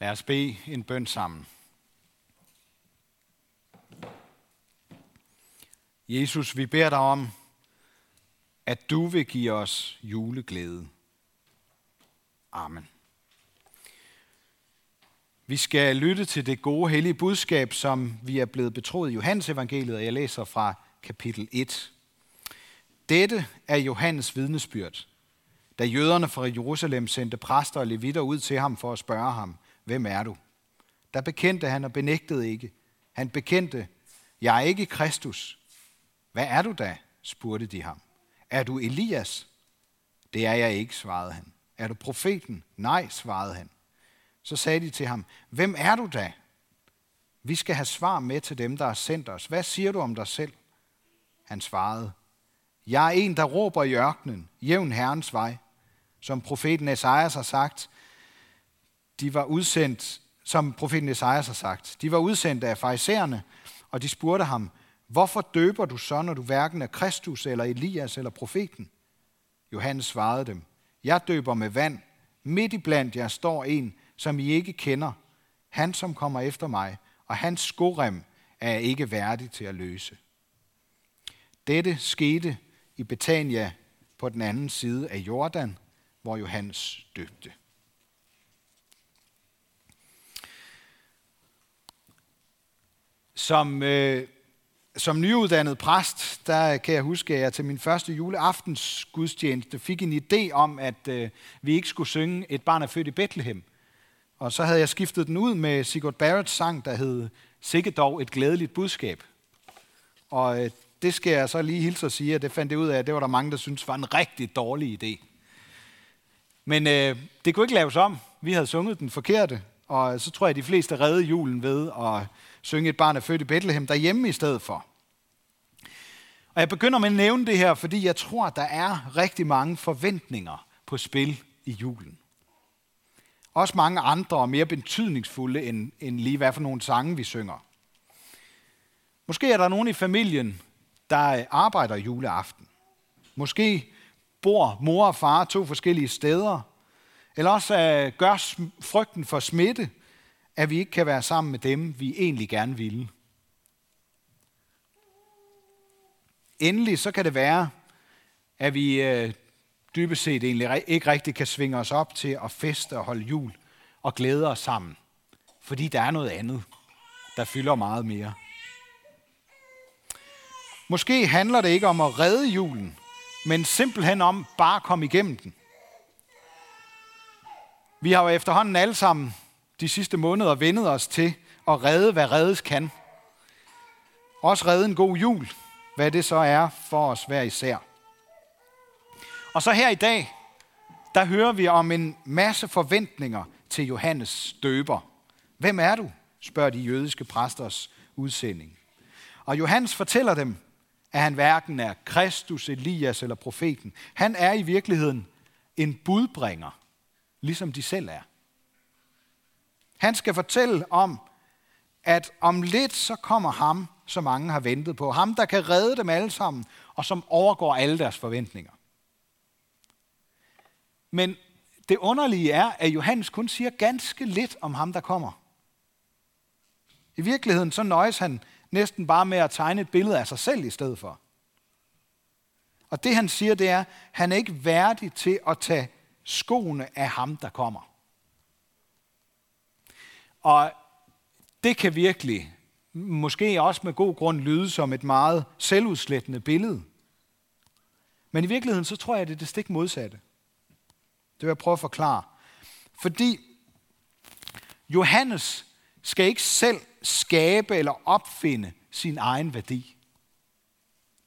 Lad os bede en bøn sammen. Jesus, vi beder dig om, at du vil give os juleglæde. Amen. Vi skal lytte til det gode hellige budskab, som vi er blevet betroet i Johannes evangeliet, og jeg læser fra kapitel 1. Dette er Johannes vidnesbyrd, da jøderne fra Jerusalem sendte præster og levitter ud til ham for at spørge ham, hvem er du? Der bekendte han og benægtede ikke. Han bekendte, jeg er ikke Kristus. Hvad er du da? spurgte de ham. Er du Elias? Det er jeg ikke, svarede han. Er du profeten? Nej, svarede han. Så sagde de til ham, hvem er du da? Vi skal have svar med til dem, der har sendt os. Hvad siger du om dig selv? Han svarede, jeg er en, der råber i ørkenen, jævn Herrens vej. Som profeten Esajas har sagt, de var udsendt, som profeten Esajas har sagt, de var udsendt af farisæerne, og de spurgte ham, hvorfor døber du så, når du hverken er Kristus eller Elias eller profeten? Johannes svarede dem, jeg døber med vand, midt i blandt jer står en, som I ikke kender, han som kommer efter mig, og hans skorem er jeg ikke værdig til at løse. Dette skete i Betania på den anden side af Jordan, hvor Johannes døbte. Som, øh, som nyuddannet præst, der kan jeg huske, at jeg til min første juleaftens gudstjeneste fik en idé om, at øh, vi ikke skulle synge Et barn er født i Bethlehem. Og så havde jeg skiftet den ud med Sigurd Barretts sang, der hed Sikke dog et glædeligt budskab. Og øh, det skal jeg så lige hilse og sige, at det fandt jeg ud af, at det var der mange, der syntes var en rigtig dårlig idé. Men øh, det kunne ikke laves om. Vi havde sunget den forkerte, og så tror jeg, at de fleste redde julen ved at synge et barn er født i Bethlehem derhjemme i stedet for. Og jeg begynder med at nævne det her, fordi jeg tror, at der er rigtig mange forventninger på spil i julen. Også mange andre og mere betydningsfulde end, end lige hvad for nogle sange vi synger. Måske er der nogen i familien, der arbejder juleaften. Måske bor mor og far to forskellige steder. Eller også øh, gør frygten for smitte, at vi ikke kan være sammen med dem, vi egentlig gerne ville. Endelig så kan det være, at vi øh, dybest set egentlig ikke rigtig kan svinge os op til at feste og holde jul og glæde os sammen. Fordi der er noget andet, der fylder meget mere. Måske handler det ikke om at redde julen, men simpelthen om bare at komme igennem den. Vi har jo efterhånden alle sammen de sidste måneder vendet os til at redde, hvad reddes kan. Også redde en god jul, hvad det så er for os hver især. Og så her i dag, der hører vi om en masse forventninger til Johannes døber. Hvem er du? spørger de jødiske præsters udsending. Og Johannes fortæller dem, at han hverken er Kristus, Elias eller profeten. Han er i virkeligheden en budbringer, ligesom de selv er. Han skal fortælle om, at om lidt så kommer ham, som mange har ventet på. Ham, der kan redde dem alle sammen, og som overgår alle deres forventninger. Men det underlige er, at Johannes kun siger ganske lidt om ham, der kommer. I virkeligheden så nøjes han næsten bare med at tegne et billede af sig selv i stedet for. Og det han siger, det er, at han er ikke værdig til at tage skoene af ham, der kommer. Og det kan virkelig, måske også med god grund, lyde som et meget selvudslættende billede. Men i virkeligheden, så tror jeg, at det er det stik modsatte. Det vil jeg prøve at forklare. Fordi Johannes skal ikke selv skabe eller opfinde sin egen værdi.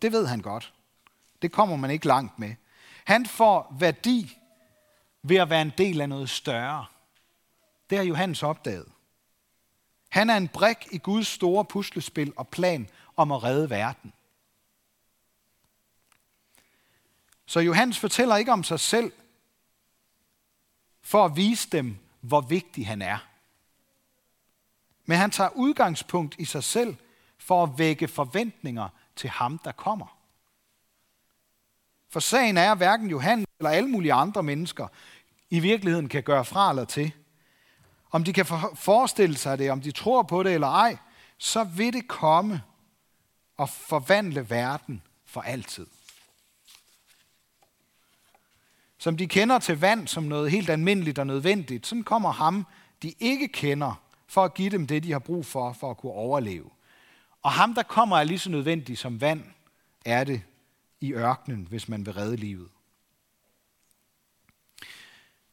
Det ved han godt. Det kommer man ikke langt med. Han får værdi ved at være en del af noget større. Det har Johannes opdaget. Han er en brik i Guds store puslespil og plan om at redde verden. Så Johannes fortæller ikke om sig selv for at vise dem, hvor vigtig han er. Men han tager udgangspunkt i sig selv for at vække forventninger til ham, der kommer. For sagen er, at hverken Johannes eller alle mulige andre mennesker i virkeligheden kan gøre fra eller til om de kan forestille sig det, om de tror på det eller ej, så vil det komme og forvandle verden for altid. Som de kender til vand som noget helt almindeligt og nødvendigt, sådan kommer ham, de ikke kender, for at give dem det, de har brug for, for at kunne overleve. Og ham, der kommer, er lige så nødvendig som vand, er det i ørkenen, hvis man vil redde livet.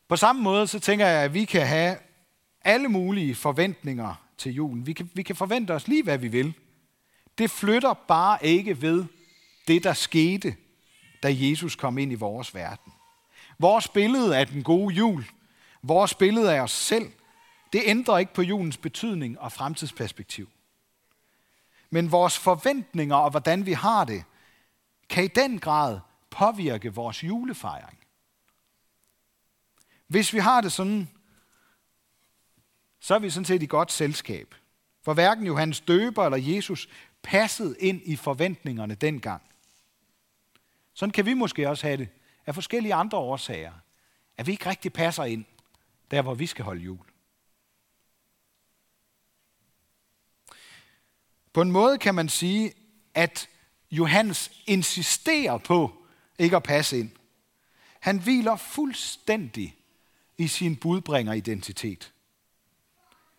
På samme måde, så tænker jeg, at vi kan have alle mulige forventninger til julen. Vi kan, vi kan forvente os lige, hvad vi vil. Det flytter bare ikke ved det, der skete, da Jesus kom ind i vores verden. Vores billede af den gode jul, vores billede af os selv, det ændrer ikke på julens betydning og fremtidsperspektiv. Men vores forventninger og hvordan vi har det, kan i den grad påvirke vores julefejring. Hvis vi har det sådan, så er vi sådan set i godt selskab. For hverken Johannes døber eller Jesus passede ind i forventningerne dengang. Sådan kan vi måske også have det af forskellige andre årsager, at vi ikke rigtig passer ind der, hvor vi skal holde jul. På en måde kan man sige, at Johannes insisterer på ikke at passe ind. Han hviler fuldstændig i sin budbringer-identitet.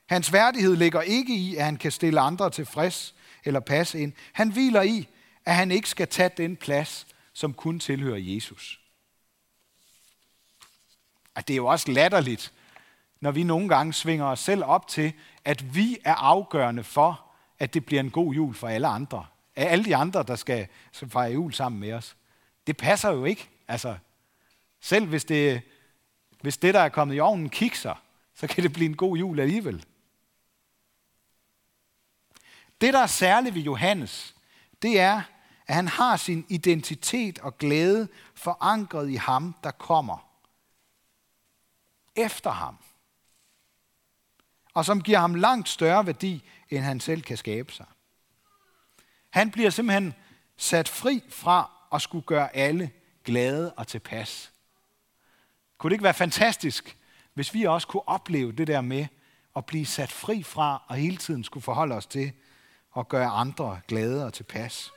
Hans værdighed ligger ikke i, at han kan stille andre tilfreds eller passe ind. Han hviler i, at han ikke skal tage den plads, som kun tilhører Jesus. At det er jo også latterligt, når vi nogle gange svinger os selv op til, at vi er afgørende for, at det bliver en god jul for alle andre. Af alle de andre, der skal fejre jul sammen med os. Det passer jo ikke. Altså, selv hvis det, hvis det, der er kommet i ovnen, kikser, så kan det blive en god jul alligevel. Det, der er særligt ved Johannes, det er, at han har sin identitet og glæde forankret i ham, der kommer efter ham. Og som giver ham langt større værdi, end han selv kan skabe sig. Han bliver simpelthen sat fri fra at skulle gøre alle glade og tilpas. Kunne det ikke være fantastisk, hvis vi også kunne opleve det der med at blive sat fri fra og hele tiden skulle forholde os til og gøre andre glade og tilpas?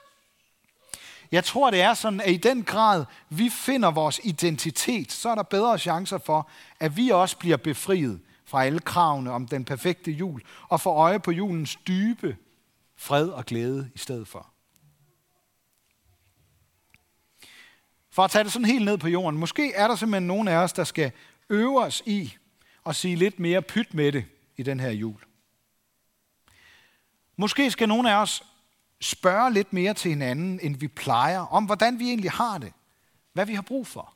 Jeg tror, det er sådan, at i den grad, vi finder vores identitet, så er der bedre chancer for, at vi også bliver befriet fra alle kravene om den perfekte jul, og får øje på julens dybe fred og glæde i stedet for. For at tage det sådan helt ned på jorden, måske er der simpelthen nogen af os, der skal øve os i at sige lidt mere pyt med det i den her jul. Måske skal nogen af os spørge lidt mere til hinanden, end vi plejer, om hvordan vi egentlig har det, hvad vi har brug for.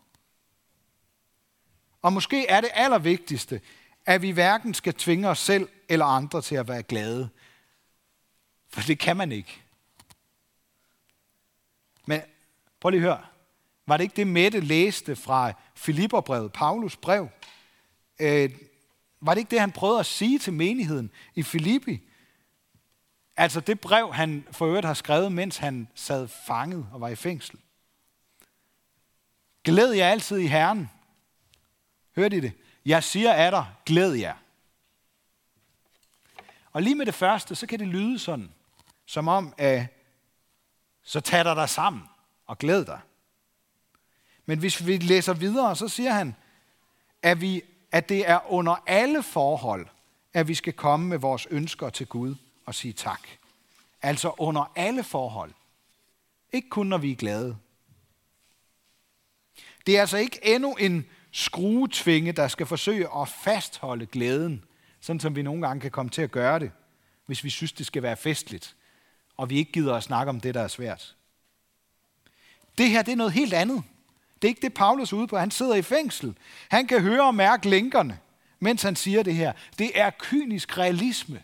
Og måske er det allervigtigste, at vi hverken skal tvinge os selv eller andre til at være glade. For det kan man ikke. Men prøv lige at høre. Var det ikke det, Mette læste fra Filipperbrevet, Paulus brev? Øh, var det ikke det, han prøvede at sige til menigheden i Filippi? Altså det brev, han for øvrigt har skrevet, mens han sad fanget og var i fængsel. Glæd jer altid i Herren. Hørte I det? Jeg siger af dig, glæd jer. Og lige med det første, så kan det lyde sådan, som om, at så tag dig dig sammen og glæd dig. Men hvis vi læser videre, så siger han, at, vi, at det er under alle forhold, at vi skal komme med vores ønsker til Gud og sige tak. Altså under alle forhold. Ikke kun når vi er glade. Det er altså ikke endnu en skruetvinge, der skal forsøge at fastholde glæden, sådan som vi nogle gange kan komme til at gøre det, hvis vi synes, det skal være festligt, og vi ikke gider at snakke om det, der er svært. Det her, det er noget helt andet. Det er ikke det, Paulus er ude på. Han sidder i fængsel. Han kan høre og mærke lænkerne, mens han siger det her. Det er kynisk realisme.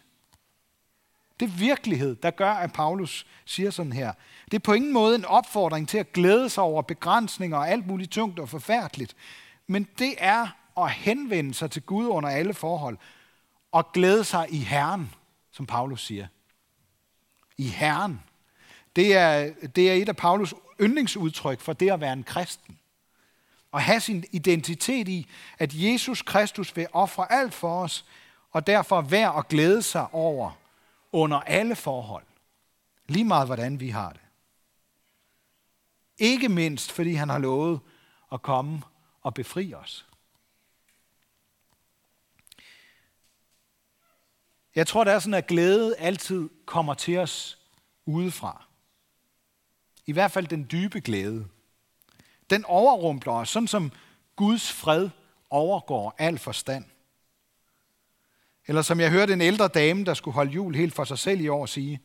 Det er virkelighed, der gør, at Paulus siger sådan her. Det er på ingen måde en opfordring til at glæde sig over begrænsninger og alt muligt tungt og forfærdeligt. Men det er at henvende sig til Gud under alle forhold og glæde sig i Herren, som Paulus siger. I Herren. Det er, det er et af Paulus yndlingsudtryk for det at være en kristen. Og have sin identitet i, at Jesus Kristus vil ofre alt for os, og derfor vær at glæde sig over under alle forhold. Lige meget hvordan vi har det. Ikke mindst fordi han har lovet at komme og befri os. Jeg tror, det er sådan, at glæde altid kommer til os udefra. I hvert fald den dybe glæde. Den overrumpler os, sådan som Guds fred overgår al forstand. Eller som jeg hørte en ældre dame, der skulle holde jul helt for sig selv i år, sige,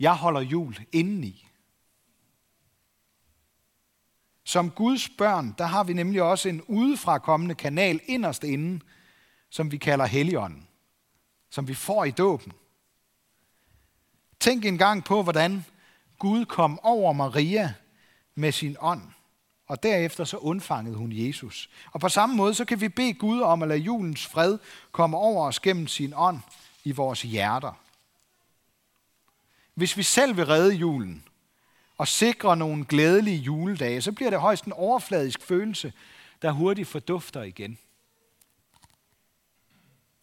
jeg holder jul indeni. Som Guds børn, der har vi nemlig også en udefra kommende kanal inderst inde, som vi kalder Helligånden, som vi får i dåben. Tænk engang på, hvordan Gud kom over Maria med sin ånd, og derefter så undfangede hun Jesus. Og på samme måde, så kan vi bede Gud om at lade julens fred komme over os gennem sin ånd i vores hjerter. Hvis vi selv vil redde julen og sikre nogle glædelige juledage, så bliver det højst en overfladisk følelse, der hurtigt fordufter igen.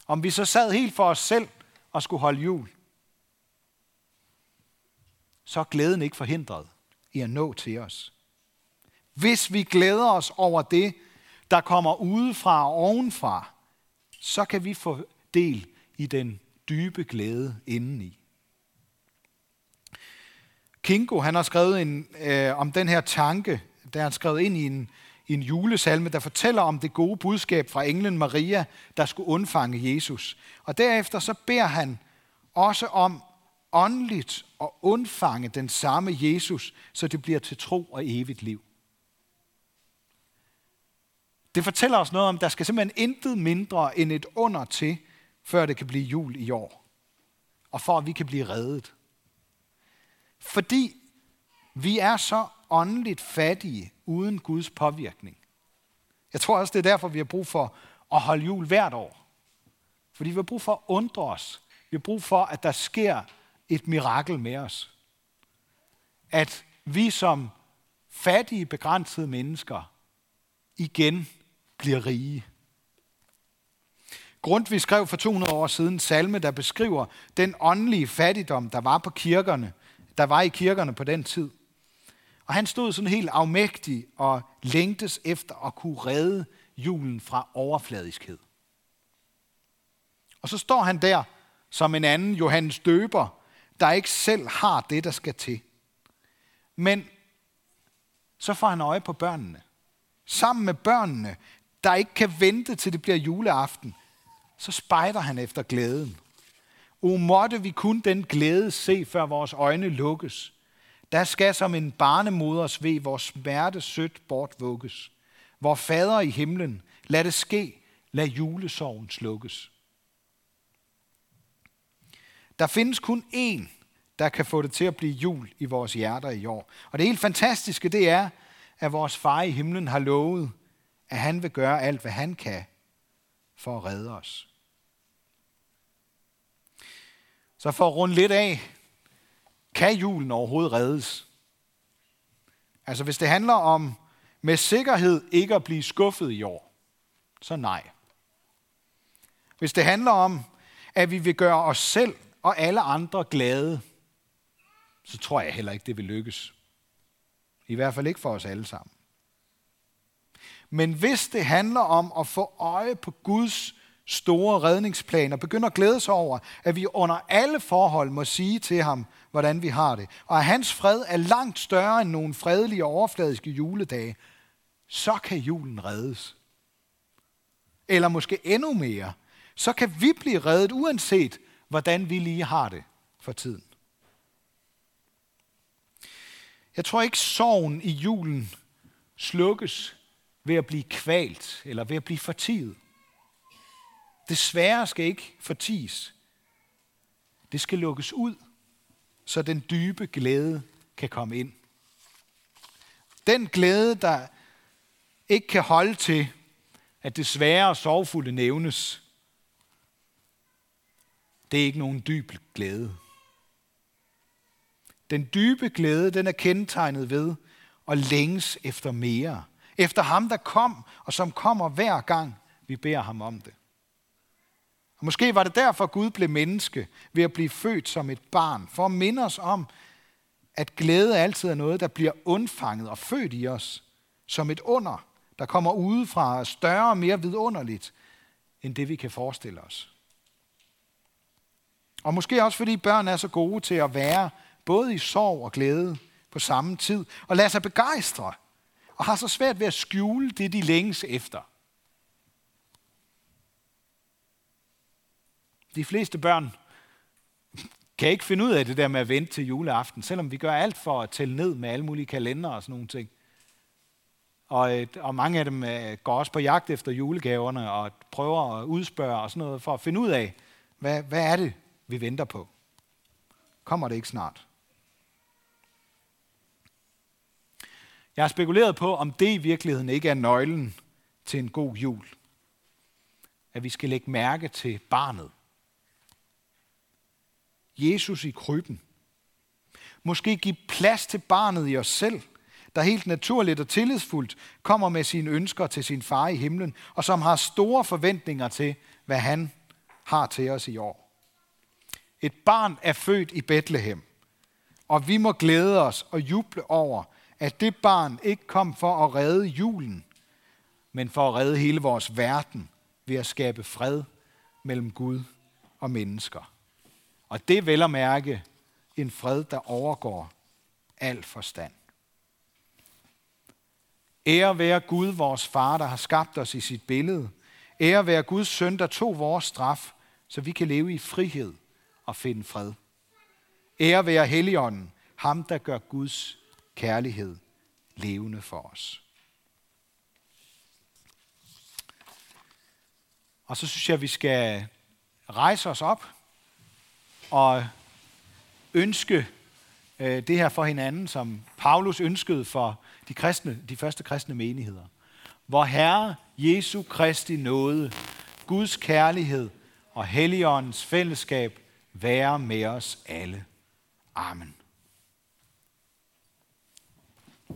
Om vi så sad helt for os selv og skulle holde jul, så er glæden ikke forhindret i at nå til os. Hvis vi glæder os over det, der kommer udefra og ovenfra, så kan vi få del i den dybe glæde indeni. Kinko, han har skrevet en, øh, om den her tanke, der han skrevet ind i en, en julesalme, der fortæller om det gode budskab fra englen Maria, der skulle undfange Jesus. Og derefter så beder han også om åndeligt at undfange den samme Jesus, så det bliver til tro og evigt liv. Det fortæller os noget om, at der skal simpelthen intet mindre end et under til, før det kan blive jul i år. Og for at vi kan blive reddet. Fordi vi er så åndeligt fattige uden Guds påvirkning. Jeg tror også, det er derfor, vi har brug for at holde jul hvert år. Fordi vi har brug for at undre os. Vi har brug for, at der sker et mirakel med os. At vi som fattige, begrænsede mennesker igen bliver rige. Grundtvig skrev for 200 år siden en salme, der beskriver den åndelige fattigdom, der var på kirkerne, der var i kirkerne på den tid. Og han stod sådan helt afmægtig og længtes efter at kunne redde julen fra overfladiskhed. Og så står han der som en anden Johannes Døber, der ikke selv har det, der skal til. Men så får han øje på børnene. Sammen med børnene, der ikke kan vente til det bliver juleaften, så spejder han efter glæden. O måtte vi kun den glæde se, før vores øjne lukkes. Der skal som en barnemoders ved vores smerte sødt bortvugges. Vor fader i himlen, lad det ske, lad julesorgen slukkes. Der findes kun én, der kan få det til at blive jul i vores hjerter i år. Og det helt fantastiske, det er, at vores far i himlen har lovet, at han vil gøre alt, hvad han kan for at redde os. Så for at runde lidt af, kan julen overhovedet reddes? Altså hvis det handler om med sikkerhed ikke at blive skuffet i år, så nej. Hvis det handler om, at vi vil gøre os selv og alle andre glade, så tror jeg heller ikke, det vil lykkes. I hvert fald ikke for os alle sammen. Men hvis det handler om at få øje på Guds store redningsplan og begynde at glæde sig over, at vi under alle forhold må sige til ham, hvordan vi har det, og at hans fred er langt større end nogle fredelige og overfladiske juledage, så kan julen reddes. Eller måske endnu mere, så kan vi blive reddet uanset, hvordan vi lige har det for tiden. Jeg tror ikke, sorgen i julen slukkes ved at blive kvalt eller ved at blive fortiget. Det svære skal ikke forties. Det skal lukkes ud, så den dybe glæde kan komme ind. Den glæde, der ikke kan holde til, at det svære og sorgfulde nævnes, det er ikke nogen dyb glæde. Den dybe glæde, den er kendetegnet ved at længes efter mere. Efter ham, der kom, og som kommer hver gang, vi beder ham om det. Og Måske var det derfor, Gud blev menneske ved at blive født som et barn, for at minde os om, at glæde altid er noget, der bliver undfanget og født i os som et under, der kommer udefra og større og mere vidunderligt, end det vi kan forestille os. Og måske også fordi børn er så gode til at være både i sorg og glæde på samme tid, og lade sig begejstre, og har så svært ved at skjule det, de længes efter. De fleste børn kan ikke finde ud af det der med at vente til juleaften, selvom vi gør alt for at tælle ned med alle mulige kalender og sådan nogle ting. Og, øh, og mange af dem øh, går også på jagt efter julegaverne og prøver at udspørge og sådan noget for at finde ud af, hvad, hvad er det, vi venter på? Kommer det ikke snart? Jeg har spekuleret på, om det i virkeligheden ikke er nøglen til en god jul. At vi skal lægge mærke til barnet. Jesus i krybben. Måske give plads til barnet i os selv, der helt naturligt og tillidsfuldt kommer med sine ønsker til sin far i himlen, og som har store forventninger til, hvad han har til os i år. Et barn er født i Bethlehem, og vi må glæde os og juble over, at det barn ikke kom for at redde julen, men for at redde hele vores verden ved at skabe fred mellem Gud og mennesker. Og det vel at mærke en fred, der overgår al forstand. Ære være Gud, vores far, der har skabt os i sit billede. Ære være Guds søn, der tog vores straf, så vi kan leve i frihed og finde fred. Ære være Helligånden, ham der gør Guds kærlighed levende for os. Og så synes jeg, at vi skal rejse os op og ønske øh, det her for hinanden, som Paulus ønskede for de, kristne, de første kristne menigheder. Hvor Herre Jesu Kristi nåde, Guds kærlighed og Helligåndens fællesskab være med os alle. Amen.